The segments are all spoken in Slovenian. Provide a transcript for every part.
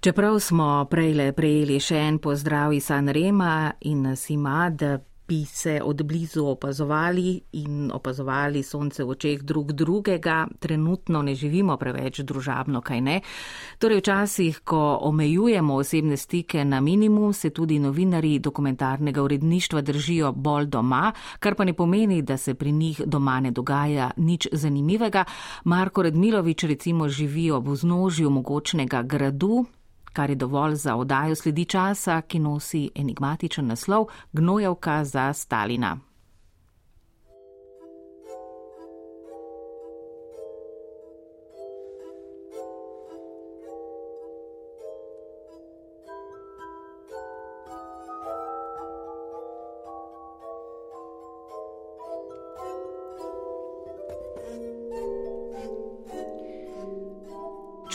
Čeprav smo prejle prejeli še en pozdrav iz Sanrema in Sima, da bi se od blizu opazovali in opazovali sonce v očeh drug drugega, trenutno ne živimo preveč družabno, kaj ne. Torej včasih, ko omejujemo osebne stike na minimum, se tudi novinari dokumentarnega uredništva držijo bolj doma, kar pa ne pomeni, da se pri njih doma ne dogaja nič zanimivega. Marko Redmilovič recimo živi ob vznožju mogočnega gradu, kar je dovolj za odajo sledi časa, ki nosi enigmatičen naslov Gnojevka za Stalina.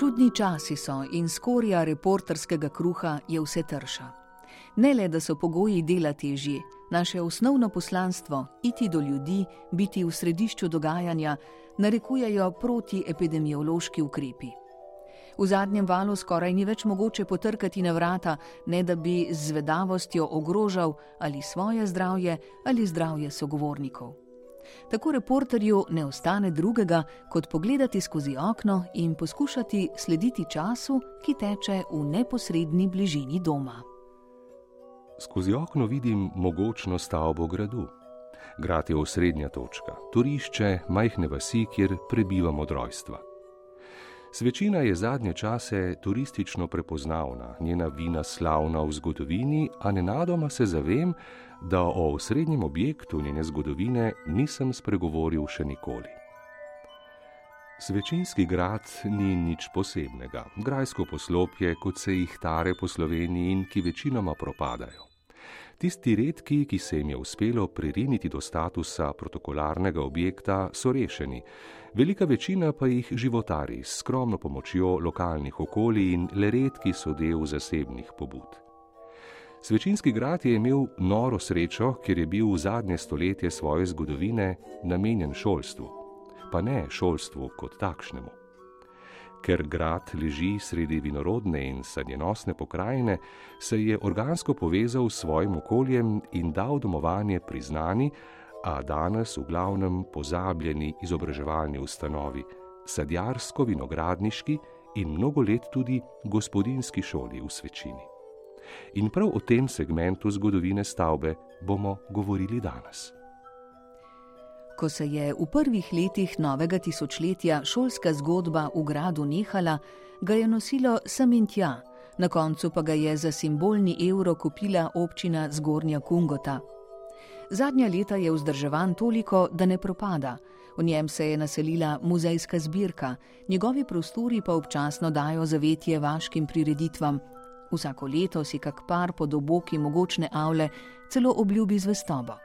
Čudni časi so in skorja reporterskega kruha je vse trša. Ne le, da so pogoji dela težji, naše osnovno poslanstvo, iti do ljudi, biti v središču dogajanja, narekujejo protiepidemiološki ukrepi. V zadnjem valu skoraj ni več mogoče potrkati na vrata, ne da bi z zvedavostjo ogrožal ali svoje zdravje ali zdravje sogovornikov. Tako reporterju ne ostane drugega, kot pogledati skozi okno in poskušati slediti času, ki teče v neposrednji bližini doma. Skozi okno vidim mogočno stavbo gradu. Grad je osrednja točka, turišče, majhne vasi, kjer prebivamo od rojstva. Svečina je zadnje čase turistično prepoznavna, njena vina slavna v zgodovini, a nenadoma se zavem, da o osrednjem objektu njene zgodovine nisem spregovoril še nikoli. Svečinski grad ni nič posebnega, grajsko poslopje, kot se jih tare po Sloveniji in ki večinoma propadajo. Tisti redki, ki se jim je uspelo pririniti do statusa protokolarnega objekta, so rešeni, velika večina pa jih životari s skromno pomočjo lokalnih okolij in le redki so del zasebnih pobud. Svečinski grad je imel noro srečo, ker je bil v zadnje stoletje svoje zgodovine namenjen šolstvu, pa ne šolstvu kot takšnemu. Ker grad leži sredi vinorodne in sadjenosne pokrajine, se je organsko povezal s svojim okoljem in dal domovanje priznani, a danes v glavnem pozabljeni izobraževalni ustanovi, sadjarsko-vinogradniški in mnogo let tudi gospodinski šoli v svečini. In prav o tem segmentu zgodovine stavbe bomo govorili danes. Ko se je v prvih letih novega tisočletja šolska zgodba v gradu nehala, ga je nosilo sem in tja, na koncu pa ga je za simbolni evro kupila občina Zgornja Kungota. Zadnja leta je vzdrževan toliko, da ne propada. V njem se je naselila muzejska zbirka, njegovi prostori pa občasno dajo zavetje vaškim prireditvam, Vsako leto si kak par pod oboki mogočne avle celo obljubi zvestobo.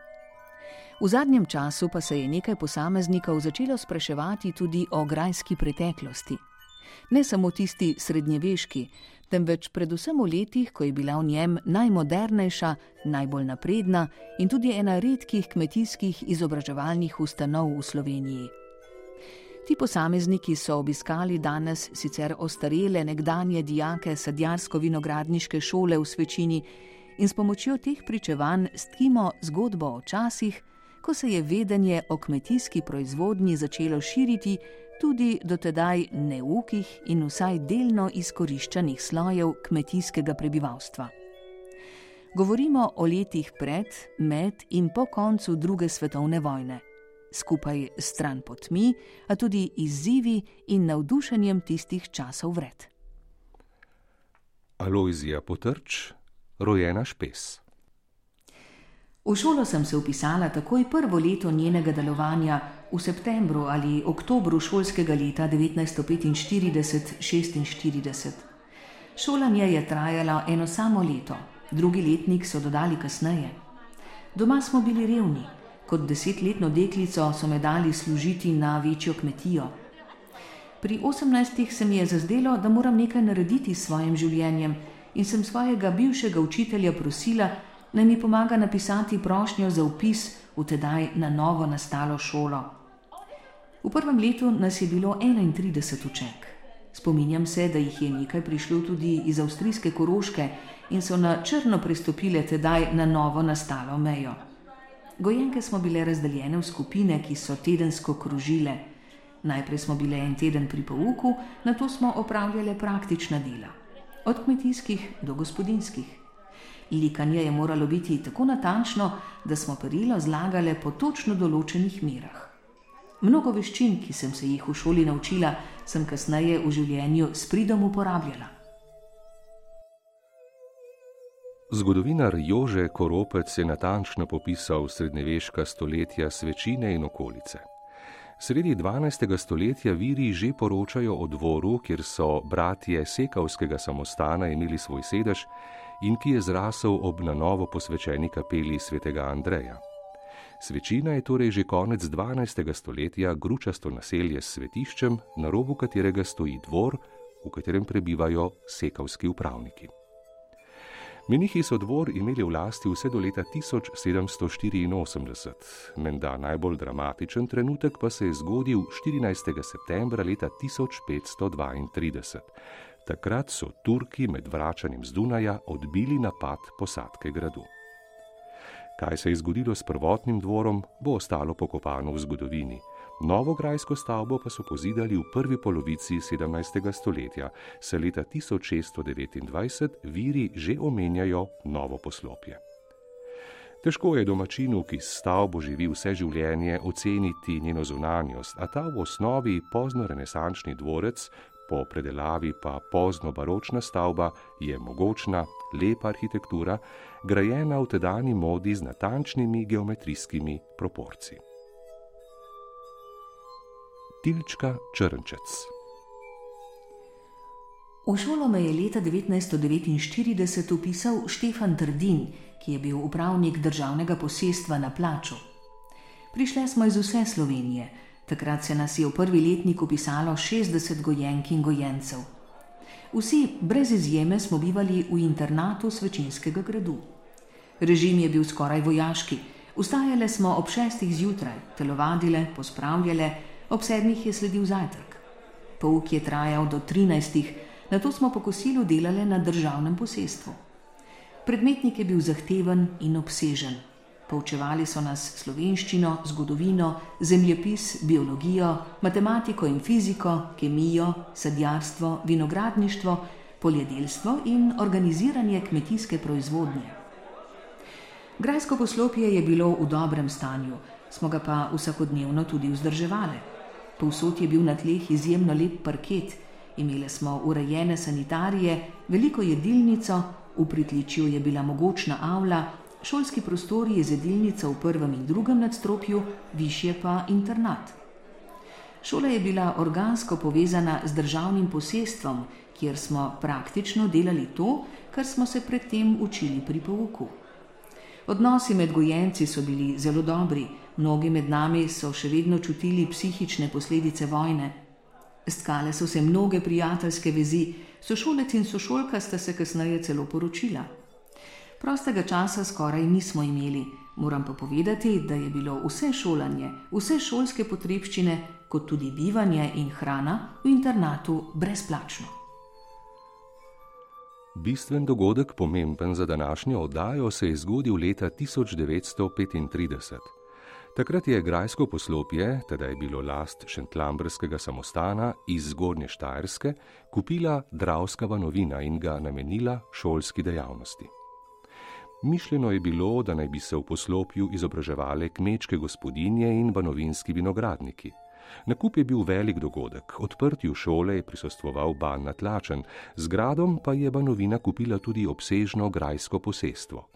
V zadnjem času pa se je nekaj posameznikov začelo spraševati tudi o grajski preteklosti. Ne samo tisti srednjeveški, temveč predvsem v letih, ko je bila v njem najmodernejša, najbolj napredna in tudi ena redkih kmetijskih izobraževalnih ustanov v Sloveniji. Ti posamezniki so obiskali danes sicer ostarele nekdanje dijake sadjarsko-vinogradniške šole v Svečini in s pomočjo teh pričevanj stkimo zgodbo o časih, ko se je vedenje o kmetijski proizvodnji začelo širiti tudi do tedaj neukih in vsaj delno izkoriščanih slojev kmetijskega prebivalstva. Govorimo o letih pred, med in po koncu druge svetovne vojne skupaj s stran potmi, a tudi izzivi in navdušenjem tistih časov vred. Alojzija Potrč, rojena Špes. V šolo sem se upisala takoj prvo leto njenega delovanja, v septembru ali oktobru šolskega leta 1945-46. Šolanje je trajalo eno samo leto, drugi letnik so dodali kasneje. Doma smo bili revni, Kot desetletno deklico so me dali služiti na večjo kmetijo. Pri osemnajstih se mi je zazdelo, da moram nekaj narediti s svojim življenjem in sem svojega bivšega učitelja prosila, naj mi pomaga napisati prošnjo za upis v tedaj na novo nastalo šolo. V prvem letu nas je bilo 31 učenk. Spominjam se, da jih je nekaj prišlo tudi iz avstrijske koroške in so na črno pristopile tedaj na novo nastalo mejo. Gojenke smo bile razdeljene v skupine, ki so tedensko krožile. Najprej smo bile en teden pri pouku, na to smo opravljale praktična dela, od kmetijskih do gospodinskih. Likanje je moralo biti tako natančno, da smo perilo zlagale po točno določenih merah. Mnogo veščin, ki sem se jih v šoli naučila, sem kasneje v življenju s pridom uporabljala. Zgodovinar Jože Koropec je natančno popisal srednjeveška stoletja svečine in okolice. Sredi 12. stoletja viri že poročajo o dvoru, kjer so bratje Sekavskega samostana imeli svoj sedež in ki je zrasel ob na novo posvečeni kapeli svetega Andreja. Svečina je torej že konec 12. stoletja gručasto naselje s svetiščem, na robu katerega stoji dvor, v katerem prebivajo sekavski upravniki. Menihi so dvor imeli v lasti vse do leta 1784, menda najbolj dramatičen trenutek pa se je zgodil 14. septembra leta 1532. Takrat so Turki med vračanjem z Dunaja odbili napad posadke gradu. Kaj se je zgodilo s prvotnim dvorom, bo ostalo pokopano v zgodovini. Novo grajsko stavbo pa so pozidali v prvi polovici 17. stoletja, se leta 1629 viri že omenjajo novo poslopje. Težko je domačinu, ki s stavbo živi vse življenje, oceniti njeno zunanjost, a ta v osnovi pozno-renesančni dvorec po predelavi pa pozno baročna stavba je mogočna, lepa arhitektura, grajena v tedajni modi z natančnimi geometrijskimi proporci. Tilčka Črnčec. V šolo me je leta 1949 upisal Štefan Trdin, ki je bil upravnik državnega posestva na plaču. Prišle smo iz vse Slovenije, Takrat se nas je v prvi letnik upisalo 60 gojenk in gojencev. Vsi, brez izjeme, smo bivali v internatu svečinskega gradu. Režim je bil skoraj vojaški. Vstajale smo ob šestih zjutraj, telovadile, pospravljale, ob sedmih je sledil zajtrk. Pouk je trajal do trinajstih, na to smo po kosilu delali na državnem posestvu. Predmetnik je bil zahteven in obsežen. Poučevali so nas slovenščino, zgodovino, zemljepis, biologijo, matematiko in fiziko, kemijo, sadjarstvo, vinogradništvo, poljedelstvo in organiziranje kmetijske proizvodnje. Grajsko poslopje je bilo v dobrem stanju, smo ga pa vsakodnevno tudi vzdrževali. Povsod je bil na tleh izjemno lep parket, imeli smo urejene sanitarije, veliko jedilnico, v pritličju je bila mogočna avla, šolski prostori je zedilnica v prvem in drugem nadstropju, više pa internat. Šola je bila organsko povezana z državnim posestvom, kjer smo praktično delali to, kar smo se predtem učili pri pouku. Odnosi med gojenci so bili zelo dobri, mnogi med nami so še vedno čutili psihične posledice vojne. Stkale so se mnoge prijateljske vezi, sošolec in sošolka sta se kasneje celo poročila. Prostega časa skoraj nismo imeli, moram pa povedati, da je bilo vse šolanje, vse šolske potrebščine, kot tudi bivanje in hrana v internatu brezplačno. Bistven dogodek, pomemben za današnjo oddajo, se je zgodil leta 1935. Takrat je grajsko poslopje, teda je bilo last Šentlambrskega samostana iz Zgornje Štajerske, kupila Dravska vanovina in ga namenila šolski dejavnosti. Mišljeno je bilo, da naj bi se v poslopju izobraževale kmečke gospodinje in banovinski vinogradniki. Nakup je bil velik dogodek, odprtju šole je prisostoval ban na tlačen, z gradom pa je banovina kupila tudi obsežno grajsko posestvo.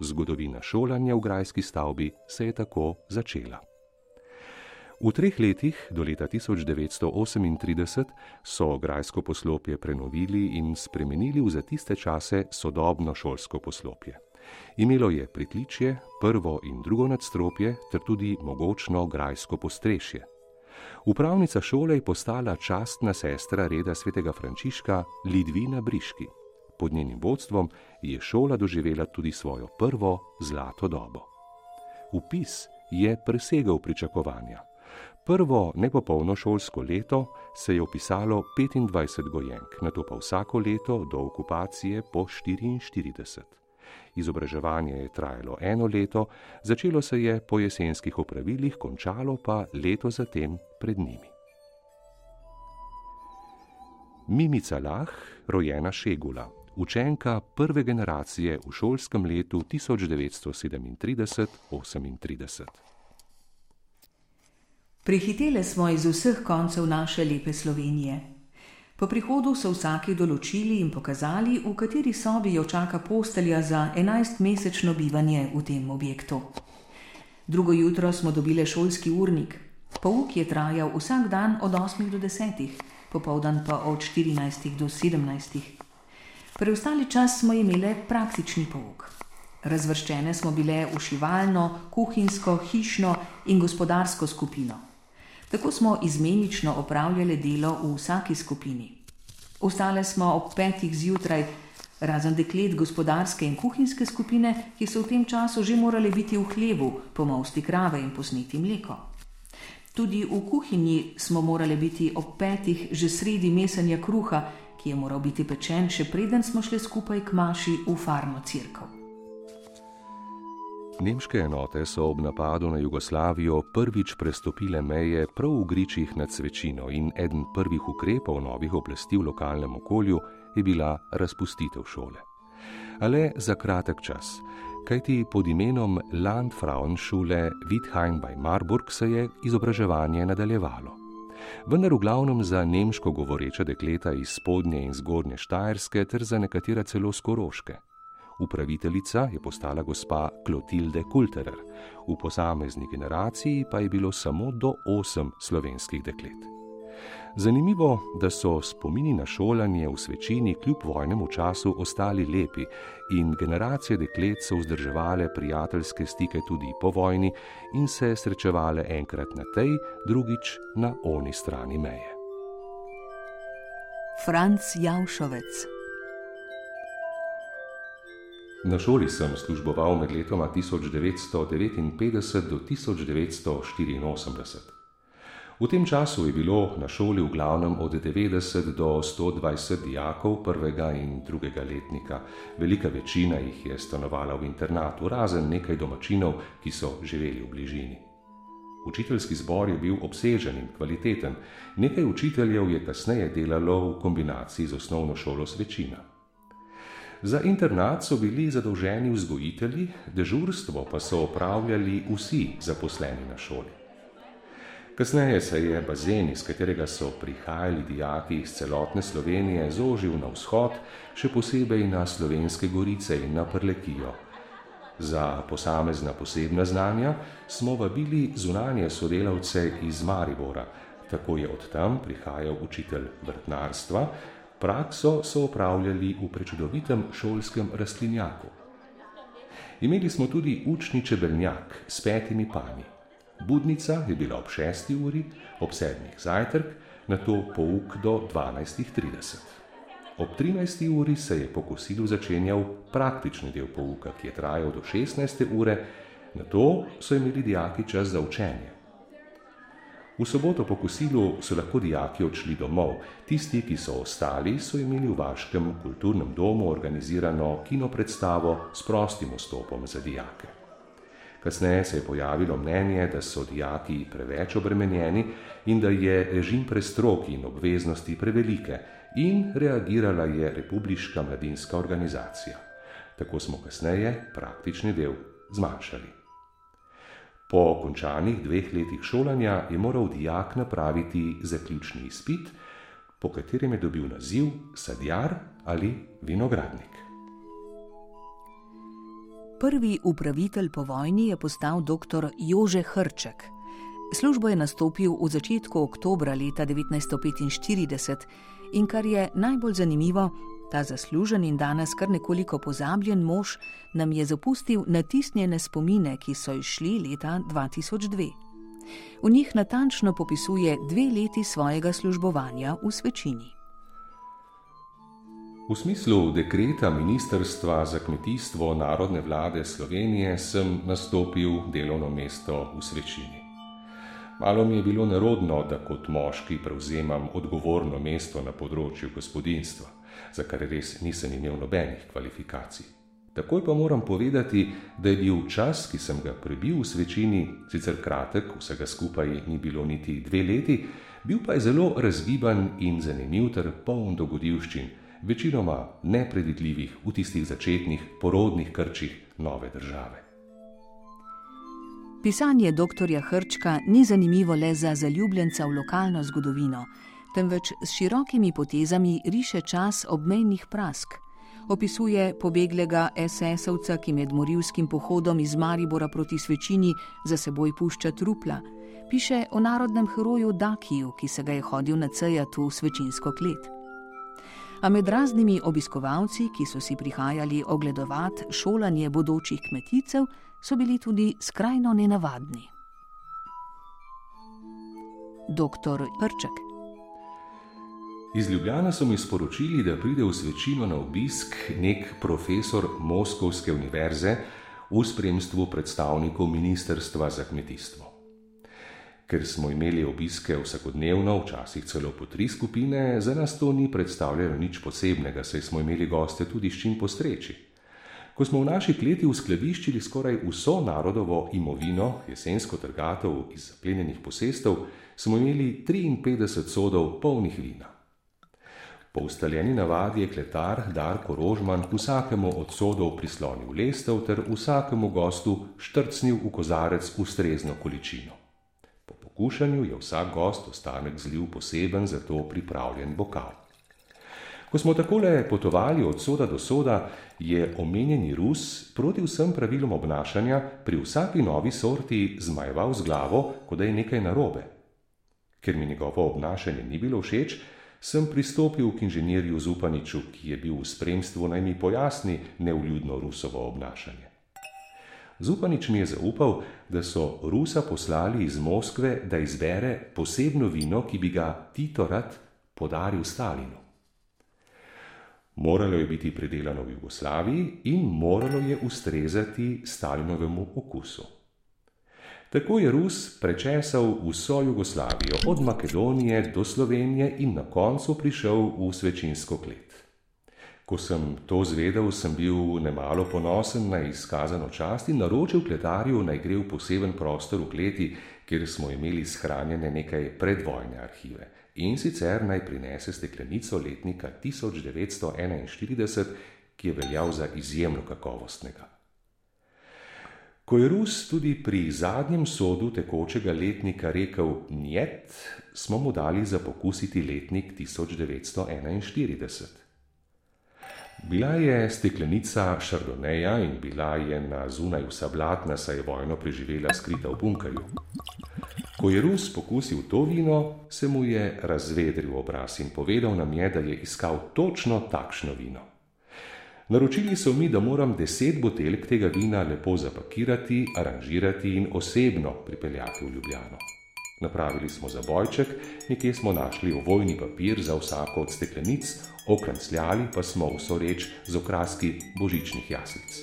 Zgodovina šolanja v grajski stavbi se je tako začela. V treh letih, do leta 1938, so grajsko poslopje prenovili in spremenili v za tiste čase sodobno šolsko poslopje. Imelo je pritličje, prvo in drugo nadstropje ter tudi mogočno grajsko postrešje. Upravnica šole je postala častna sestra reda svetega Frančiška Lidvina Briški. Pod njenim vodstvom je šola doživela tudi svojo prvo zlato dobo. Upis je presegal pričakovanja. Prvo nepopolno šolsko leto se je opisalo 25 gojenk, na to pa vsako leto do okupacije po 44. Izobraževanje je trajalo eno leto, začelo se je po jesenskih opravilih, končalo pa leto zatem pred njimi. Mimica Lah, rojena Šegula, učenka prve generacije v šolskem letu 1937-38. Prihitele smo iz vseh koncev naše lepe Slovenije. Po prihodu so vsaki določili in pokazali, v kateri sobi jo čaka postelja za enajstmesečno bivanje v tem objektu. Drugo jutro smo dobili šolski urnik. Pouk je trajal vsak dan od 8 do 10, popoldan pa od 14 do 17. Preostali čas smo imeli praktični pouk. Razvrščene smo bile v šivalno, kuhinjsko, hišno in gospodarsko skupino. Tako smo izmenično opravljali delo v vsaki skupini. Ostale smo ob petih zjutraj, razen deklet gospodarske in kuhinjske skupine, ki so v tem času že morali biti v hlevu, pomausti krave in posneti mleko. Tudi v kuhinji smo morali biti ob petih že sredi mesanja kruha, ki je moral biti pečen, še preden smo šli skupaj k maši v farmo crkv. Nemške enote so ob napadu na Jugoslavijo prvič prestopile meje prav v gričih nad svečino in eden prvih ukrepov novih oblasti v lokalnem okolju je bila razpustitev šole. Ale za kratek čas, kajti pod imenom Landfrauenschule Witheim bei Marburg se je izobraževanje nadaljevalo. Vendar v glavnem za nemško govoreče dekleta iz spodnje in zgornje Štajerske ter za nekatera celo skoroške upraviteljica je postala gospa Klotilde Kulterer, v posamezni generaciji pa je bilo samo do osem slovenskih deklet. Zanimivo, da so spomini na šolanje v svečini kljub vojnemu času ostali lepi in generacije deklet so vzdrževale prijateljske stike tudi po vojni in se srečevale enkrat na tej, drugič na oni strani meje. Franz Jaušovec Na šoli sem služboval med letoma 1959 do 1984. V tem času je bilo na šoli v glavnem od 90 do 120 dijakov prvega in drugega letnika. Velika večina jih je stanovala v internatu, razen nekaj domačinov, ki so živeli v bližini. Učiteljski zbor je bil obsežen in kvaliteten, nekaj učiteljev je kasneje delalo v kombinaciji z osnovno šolo svečina. Za internat so bili zadolženi vzgojitelji, dežurstvo pa so opravljali vsi zaposleni na šoli. Kasneje se je bazen, iz katerega so prihajali dijaki iz celotne Slovenije, zožil na vzhod, še posebej na slovenske gorice in na prlekijo. Za posamezna posebna znanja smo vabili zunanje sodelavce iz Maribora, tako je od tam prihajal učitelj vrtnarstva, Prakso so opravljali v prečudovitem šolskem rastlinjaku. Imeli smo tudi učni čebelnjak s petimi pani. Budnica je bila ob šesti uri, ob sedmih zajtrk, na to pouk do 12.30. Ob 13. uri se je po kosilu začenjal praktični del pouka, ki je trajal do 16. ure, na to so imeli dijaki čas za učenje. V soboto po kosilu so lahko dijaki odšli domov, tisti, ki so ostali, so imeli v vaškem kulturnem domu organizirano kino predstavo s prostim vstopom za dijake. Kasneje se je pojavilo mnenje, da so dijaki preveč obremenjeni in da je režim prestrog in obveznosti prevelike, in reagirala je Republiška mladinska organizacija. Tako smo kasneje praktični del zmanjšali. Po končanih dveh letih šolanja je moral dijak napraviti zaključni izpit, po katerem je dobil naziv sadjar ali vinogradnik. Prvi upravitelj po vojni je postal dr. Jože Hrček. Službo je nastopil v začetku oktobra leta 1945 in kar je najbolj zanimivo, Ta zaslužen in danes kar nekoliko pozabljen mož nam je zapustil natisnjene spomine, ki so išli leta 2002. V njih natančno popisuje dve leti svojega službovanja v svečini. V smislu dekreta Ministrstva za kmetijstvo Narodne vlade Slovenije sem nastopil delovno mesto v svečini. Malo mi je bilo nerodno, da kot moški prevzemam odgovorno mesto na področju gospodinstva, za kar res nisem imel nobenih kvalifikacij. Takoj pa moram povedati, da je bil čas, ki sem ga prebil v svečini, sicer kratek, vsega skupaj ni bilo niti dve leti, bil pa je zelo razgiban in zanimiv ter poln dogodivščin, večinoma nepredvidljivih v tistih začetnih porodnih krčih nove države. Pisanje dr. Hrčka ni zanimivo le za zaljubljenca v lokalno zgodovino, temveč s širokimi potezami riše čas obmejnih prask opisuje pobeglega SS-ovca, ki med morilskim pohodom iz Maribora proti svečini za seboj pušča trupla. Piše o narodnem heroju Dakiju, ki se ga je hodil na cejatu v svečinsko klet. A med raznimi obiskovalci, ki so si prihajali ogledovati šolanje bodočih kmeticev, so bili tudi skrajno nenavadni. Doktor Prček. Iz Ljubljana so mi sporočili, da pride v svečino na obisk nek profesor Moskovske univerze v spremstvu predstavnikov Ministrstva za kmetijstvo. Ker smo imeli obiske vsakodnevno, včasih celo po tri skupine, za nas to ni predstavljalo nič posebnega, saj smo imeli goste tudi s čim postreči. Ko smo v naši kleti uskladiščili skoraj vso narodovo imovino, jesensko trgatev iz zaplenjenih posestev, smo imeli 53 sodov polnih vina. Po ustaljeni navadi je kletar Darko Rožman vsakemu od sodov prislonil lestev ter vsakemu gostu štrcnil v kozarec ustrezno količino. Po pokušanju je vsak gost ostanek zlil poseben za to pripravljen bokal. Ko smo takole potovali od soda do soda, je omenjeni Rus proti vsem pravilom obnašanja pri vsaki novi sorti zmajeval z glavo, kot da je nekaj narobe. Ker mi njegovo obnašanje ni bilo všeč, sem pristopil k inženirju Zupaniču, ki je bil v spremstvu naj mi pojasni neuljudno Rusovo obnašanje. Zupanič mi je zaupal, da so Rusa poslali iz Moskve, da izbere posebno vino, ki bi ga Tito rad podaril Stalinu. Moralo je biti predelano v Jugoslaviji in moralo je ustrezati Stalinovemu okusu. Tako je Rus prečesal vso Jugoslavijo, od Makedonije do Slovenije in na koncu prišel v svečinsko klet. Ko sem to zvedel, sem bil nemalo ponosen na izkazano čast in naročil kletarju naj gre v poseben prostor v kleti, kjer smo imeli shranjene nekaj predvojne arhive. In sicer naj prinese steklenico letnika 1941, ki je veljal za izjemno kakovostnega. Ko je Rus tudi pri zadnjem sodu tekočega letnika rekel njet, smo mu dali za pokusiti letnik 1941. Bila je steklenica šardoneja in bila je na zunaj vsa blatna, saj je vojno preživela skrita v bunkerju. Ko je Rus pokusil to vino, se mu je razvedril obraz in povedal nam je, da je iskal točno takšno vino. Naročili so mi, da moram deset buteljk tega vina lepo zapakirati, aranžirati in osebno pripeljati v Ljubljano. Napravili smo zabojček, nekje smo našli ovojni papir za vsako od steklenic, okrancljali pa smo vso reč z okraski božičnih jaslic.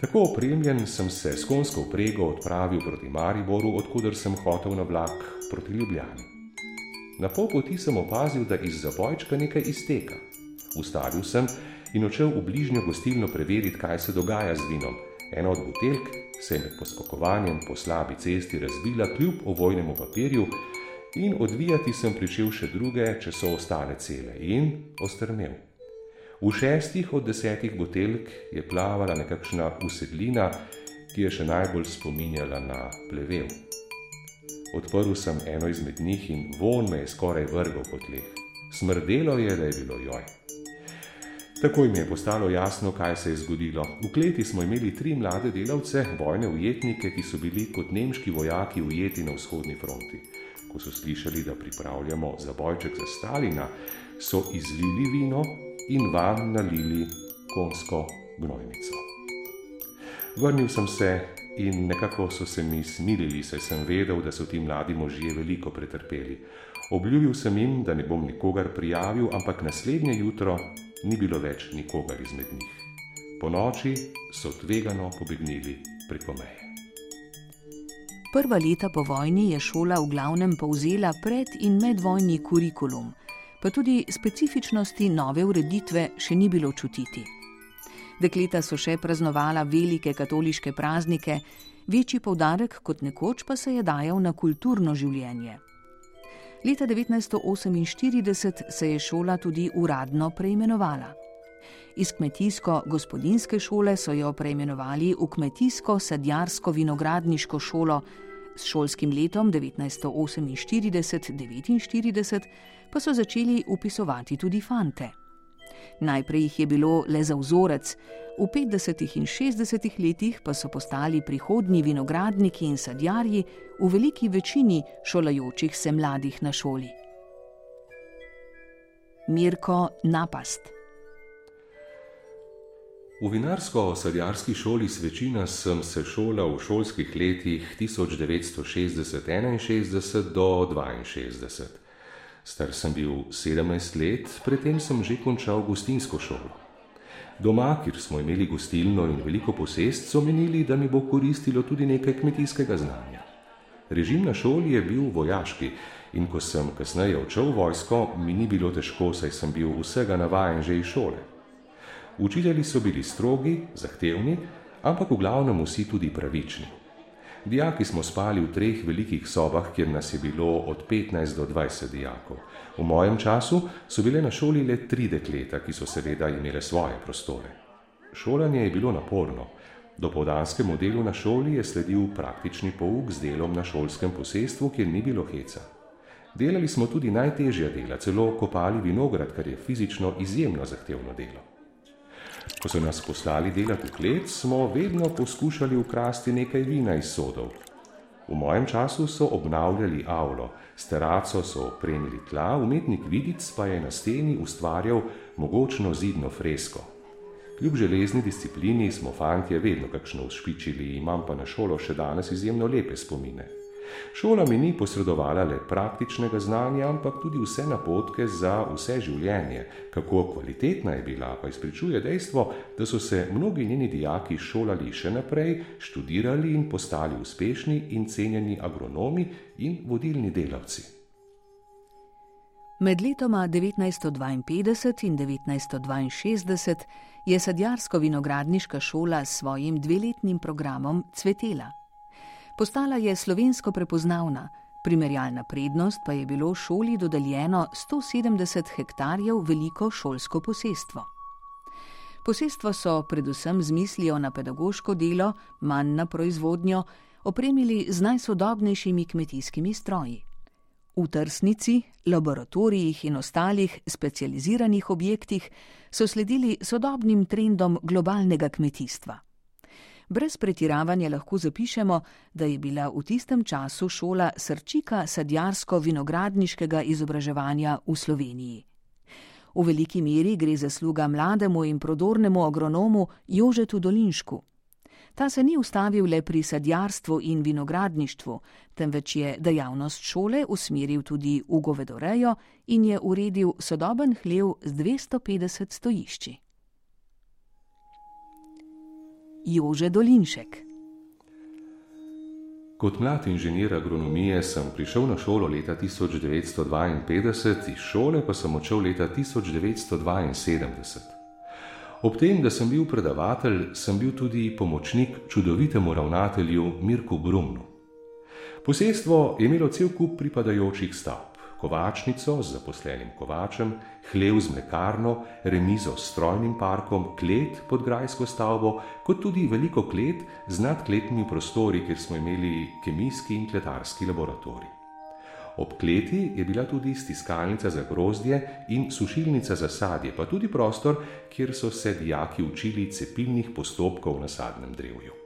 Tako opremljen sem se s konsko vprego odpravil proti Mariboru, odkuder sem hotel na vlak proti Ljubljani. Na pol poti sem opazil, da iz zabojčka nekaj izteka. Ustavil sem in odšel v bližnjo gostilno preveriti, kaj se dogaja z vinom. Ena od buteljk se je med poskakovanjem po slabi cesti razbila kljub ovojnemu papirju in odvijati sem pričel še druge, če so ostale cele in ostrmel. V šestih od desetih buteljk je plavala nekakšna usedlina, ki je še najbolj spominjala na plevel. Odprl sem eno izmed njih in von me je skoraj vrgel po tleh. Smrdelo je, da je bilo joj. Takoj mi je postalo jasno, kaj se je zgodilo. V kleti smo imeli tri mlade delavce, vojne ujetnike, ki so bili kot nemški vojaki ujeti na vzhodni fronti. Ko so slišali, da pripravljamo zabojček za Stalina, so izlili vino in vam nalili konsko gnojnico. Vrnil sem se in nekako so se mi smilili, saj sem vedel, da so ti mladi možje veliko pretrpeli. Obljubil sem jim, da ne bom nikogar prijavil, ampak naslednje jutro ni bilo več nikogar izmed njih. Po noči so tvegano pobegnili preko meje. Prva leta po vojni je šola v glavnem povzela pred in medvojni kurikulum, pa tudi specifičnosti nove ureditve še ni bilo čutiti. Dekleta so še praznovala velike katoliške praznike, večji poudarek kot nekoč pa se je dajal na kulturno življenje. Leta 1948 se je šola tudi uradno preimenovala. Iz kmetijsko-gospodinske šole so jo preimenovali v kmetijsko-sadjarsko-vinogradniško šolo, s šolskim letom 1948-1949 pa so začeli upisovati tudi fante. Najprej jih je bilo le za vzorec, v 50. in 60. letih pa so postali prihodnji vinogradniki in sadjarji v veliki večini šolajočih se mladih na šoli. Mirko Napast. V vinarsko-sadjarski šoli Svečina sem se šolal v šolskih letih 1960-61 do 62. Star sem bil 17 let, predtem sem že končal gostinsko šolo. Doma, kjer smo imeli gostilno in veliko posest, so menili, da mi bo koristilo tudi nekaj kmetijskega znanja. Režim na šoli je bil vojaški in ko sem kasneje odšel v vojsko, mi ni bilo težko, saj sem bil vsega navajen že iz šole. Učitelji so bili strogi, zahtevni, ampak v glavnem vsi tudi pravični. Dijaki smo spali v treh velikih sobah, kjer nas je bilo od 15 do 20 dijakov. V mojem času so bile na šoli le tri dekleta, ki so seveda imele svoje prostore. Šolanje je bilo naporno. Do povdanskemu delu na šoli je sledil praktični pouk z delom na šolskem posestvu, kjer ni bilo heca. Delali smo tudi najtežja dela, celo kopali vinograd, kar je fizično izjemno zahtevno delo. Ko so nas poslali delati v klet, smo vedno poskušali ukrasti nekaj vina iz sodov. V mojem času so obnavljali avlo, s teraco so opremili tla, umetnik vidic pa je na steni ustvarjal mogočno zidno fresko. Kljub železni disciplini smo fantje vedno kakšno ušpičili, imam pa na šolo še danes izjemno lepe spomine. Šola mi ni posredovala le praktičnega znanja, ampak tudi vse napotke za vse življenje. Kako kvalitetna je bila, pa izpričuje dejstvo, da so se mnogi njeni dijaki šolali še naprej, študirali in postali uspešni in cenjeni agronomi in vodilni delavci. Med letoma 1952 in 1962 je sadjarsko-vinogradniška šola s svojim dveletnim programom cvetela postala je slovensko prepoznavna, primerjalna prednost pa je bilo šoli dodeljeno 170 hektarjev veliko šolsko posestvo. Posestvo so predvsem z mislijo na pedagoško delo, manj na proizvodnjo, opremili z najsodobnejšimi kmetijskimi stroji. V trsnici, laboratorijih in ostalih specializiranih objektih so sledili sodobnim trendom globalnega kmetijstva brez pretiravanja lahko zapišemo, da je bila v tistem času šola srčika sadjarsko-vinogradniškega izobraževanja v Sloveniji. V veliki meri gre za sluga mlademu in prodornemu agronomu Jožetu Dolinšku. Ta se ni ustavil le pri sadjarstvu in vinogradništvu, temveč je dejavnost šole usmeril tudi v govedorejo in je uredil sodoben hlev z 250 stojišči. Jože Dolinšek. Kot mlad inženir agronomije sem prišel na šolo leta 1952, iz šole pa sem odšel leta 1972. Ob tem, da sem bil predavatelj, sem bil tudi pomočnik čudovitemu ravnatelju Mirku Brumnu. Posestvo je imelo cel kup pripadajočih stavb kovačnico z zaposlenim kovačem, hlev z mlekarno, remizo s strojnim parkom, klet pod grajsko stavbo, kot tudi veliko klet z nadkletnimi prostori, kjer smo imeli kemijski in kletarski laboratorij. Ob kleti je bila tudi stiskalnica za grozdje in sušilnica za sadje, pa tudi prostor, kjer so se dijaki učili cepilnih postopkov na sadnem drevju.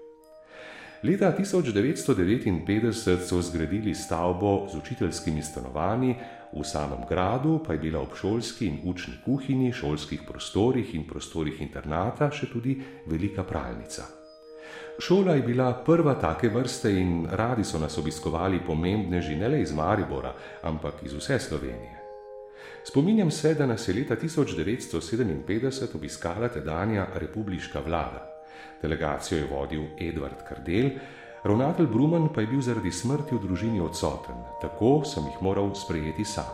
Leta 1959 so zgradili stavbo z učiteljskimi stanovanji, v samem gradu pa je bila ob šolski in učni kuhinji, šolskih prostorih in prostorih internata še tudi velika pralnica. Šola je bila prva take vrste in radi so nas obiskovali pomembneži ne le iz Maribora, ampak iz vse Slovenije. Spominjam se, da nas je leta 1957 obiskala tedanja republiška vlada. Delegacijo je vodil Edvard Kardel, Ravnatelj Bruman pa je bil zaradi smrti v družini odsoten, tako sem jih moral sprejeti sam.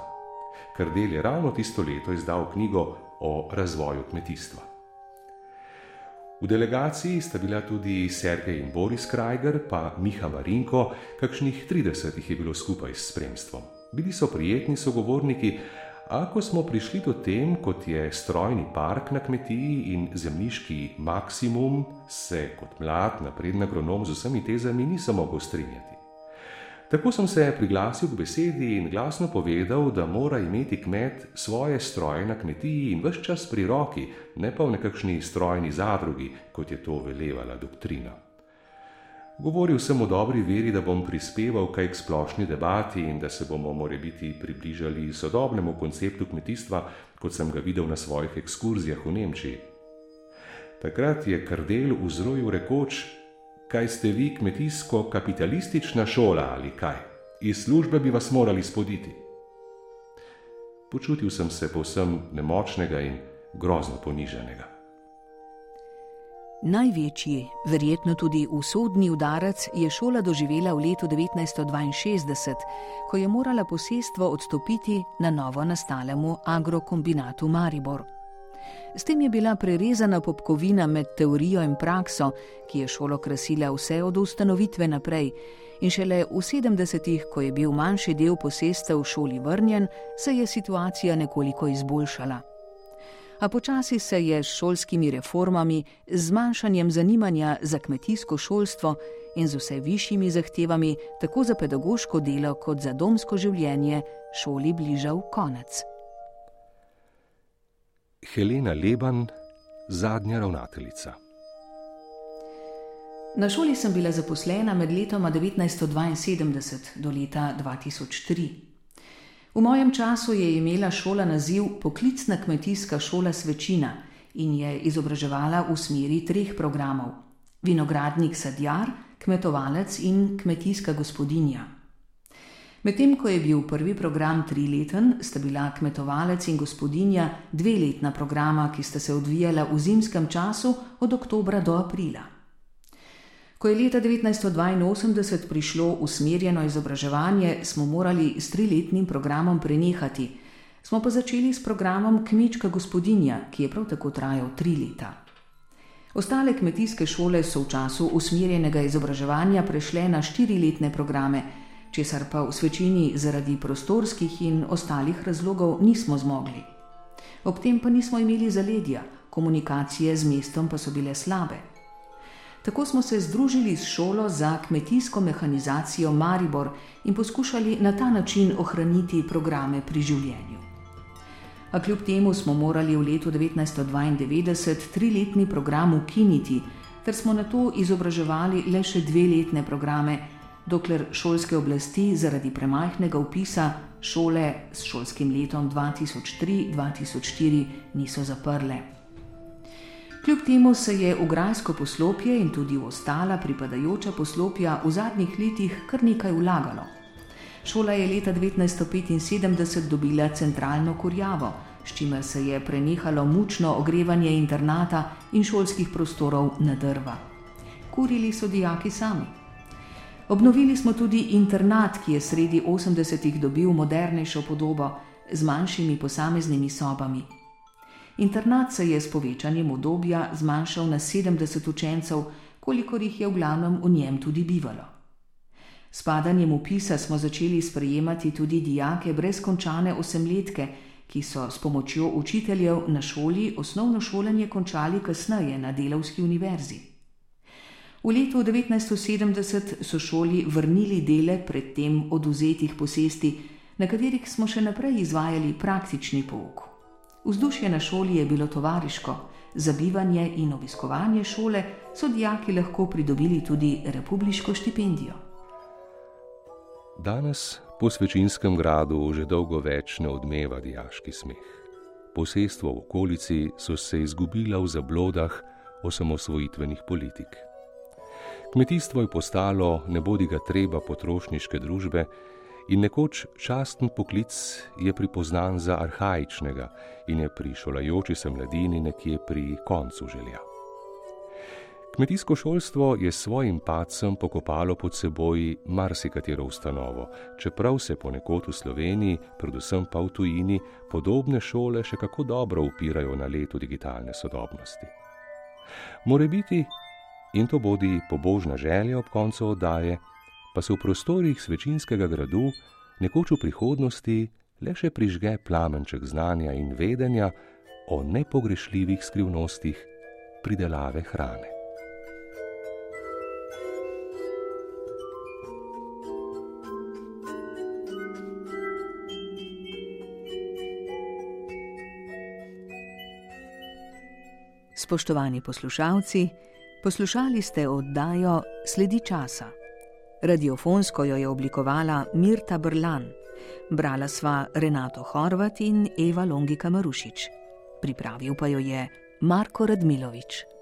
Krdel je ravno tisto leto izdal knjigo o razvoju kmetijstva. V delegaciji sta bila tudi Sergej in Boris Krajger, pa Miha Marinko, kakšnih 30 jih je bilo skupaj s spremstvom. Bili so prijetni sogovorniki, A ko smo prišli do tem, kot je strojni park na kmetiji in zemljiški maksimum, se kot mlad, napreden agronom z vsemi tezami nisem mogel strinjati. Tako sem se priglasil k besedi in glasno povedal, da mora imeti kmet svoje stroje na kmetiji in vse čas pri roki, ne pa v nekakšni strojni zadrugi, kot je to velevala doktrina. Govoril sem o dobri veri, da bom prispeval kaj k splošni debati in da se bomo more biti približali sodobnemu konceptu kmetijstva, kot sem ga videl na svojih ekskurzijah v Nemčiji. Takrat je kardel vzrojil rekoč, kaj ste vi kmetijsko-kapitalistična šola ali kaj, iz službe bi vas morali spoditi. Počutil sem se povsem nemočnega in grozno poniženega. Največji, verjetno tudi usodni udarec je šola doživela v letu 1962, ko je morala posestvo odstopiti na novo nastalemu agrokombinatu Maribor. S tem je bila prerezana popkovina med teorijo in prakso, ki je šolo krasila vse od ustanovitve naprej, in šele v 70-ih, ko je bil manjši del posestev v šoli vrnjen, se je situacija nekoliko izboljšala a počasi se je s šolskimi reformami, zmanjšanjem zanimanja za kmetijsko šolstvo in z vse višjimi zahtevami, tako za pedagoško delo kot za domsko življenje, šoli bližal konec. Helena Leban, zadnja ravnateljica. Na šoli sem bila zaposlena med letoma 1972 do leta 2003. V mojem času je imela šola naziv Poklicna kmetijska šola Svečina in je izobraževala v smeri treh programov: vinogradnik sadjar, kmetovalec in kmetijska gospodinja. Medtem ko je bil prvi program trileten, sta bila kmetovalec in gospodinja dveletna programa, ki sta se odvijala v zimskem času od oktobra do aprila. Ko je leta 1982 prišlo usmerjeno izobraževanje, smo morali s triletnim programom prenehati. Smo pa začeli s programom Kmečka gospodinja, ki je prav tako trajal tri leta. Ostale kmetijske šole so v času usmerjenega izobraževanja prešle na štiriletne programe, česar pa v svečini zaradi prostorskih in ostalih razlogov nismo zmogli. Ob tem pa nismo imeli zaledja, komunikacije z mestom pa so bile slabe. Tako smo se združili s šolo za kmetijsko mehanizacijo Maribor in poskušali na ta način ohraniti programe pri življenju. A kljub temu smo morali v letu 1992 triletni program ukiniti, ter smo na to izobraževali le še dveletne programe, dokler šolske oblasti zaradi premajhnega upisa šole s šolskim letom 2003-2004 niso zaprle. Kljub temu se je v grajsko poslopje in tudi v ostala pripadajoča poslopja v zadnjih letih kar nekaj vlagalo. Šola je leta 1975 dobila centralno kurjavo, s čimer se je prenehalo mučno ogrevanje internata in šolskih prostorov na drva. Kurili so dijaki sami. Obnovili smo tudi internat, ki je sredi 80-ih dobil modernejšo podobo z manjšimi posameznimi sobami. Internat se je s povečanjem obdobja zmanjšal na 70 učencev, kolikor jih je v glavnem v njem tudi bivalo. S padanjem upisa smo začeli sprejemati tudi dijake brez končane osemletke, ki so s pomočjo učiteljev na šoli osnovno šolanje končali kasneje na Delovski univerzi. V letu 1970 so šoli vrnili dele predtem oduzetih posesti, na katerih smo še naprej izvajali praktični pouk. Vzdušje na šoli je bilo tovariško, za bivanje in obiskovanje šole so dijaki lahko pridobili tudi republiško štipendijo. Danes po svečinskem gradu že dolgo več ne odmeva dijaški smeh. Posestvo v okolici so se izgubila v zablodah osamosvojitvenih politik. Kmetijstvo je postalo ne bodi ga treba potrošniške družbe, in nekoč časten poklic je pripoznan za arhajičnega in je pri šolajoči se mladini nekje pri koncu želja. Kmetijsko šolstvo je svojim pacem pokopalo pod seboj marsikatero ustanovo, čeprav se ponekod v Sloveniji, predvsem pa v tujini, podobne šole še kako dobro upirajo na leto digitalne sodobnosti. More biti, in to bodi pobožna želja ob koncu oddaje, pa se v prostorih svečinskega gradu nekoč v prihodnosti le še prižge plamenček znanja in vedenja o nepogrešljivih skrivnostih pridelave hrane. Spoštovani poslušalci, poslušali ste oddajo Sledi časa. Radiofonsko jo je oblikovala Mirta Brlan, brala sva Renato Horvat in Eva Longika Marušič. Pripravil pa jo je Marko Radmilovič.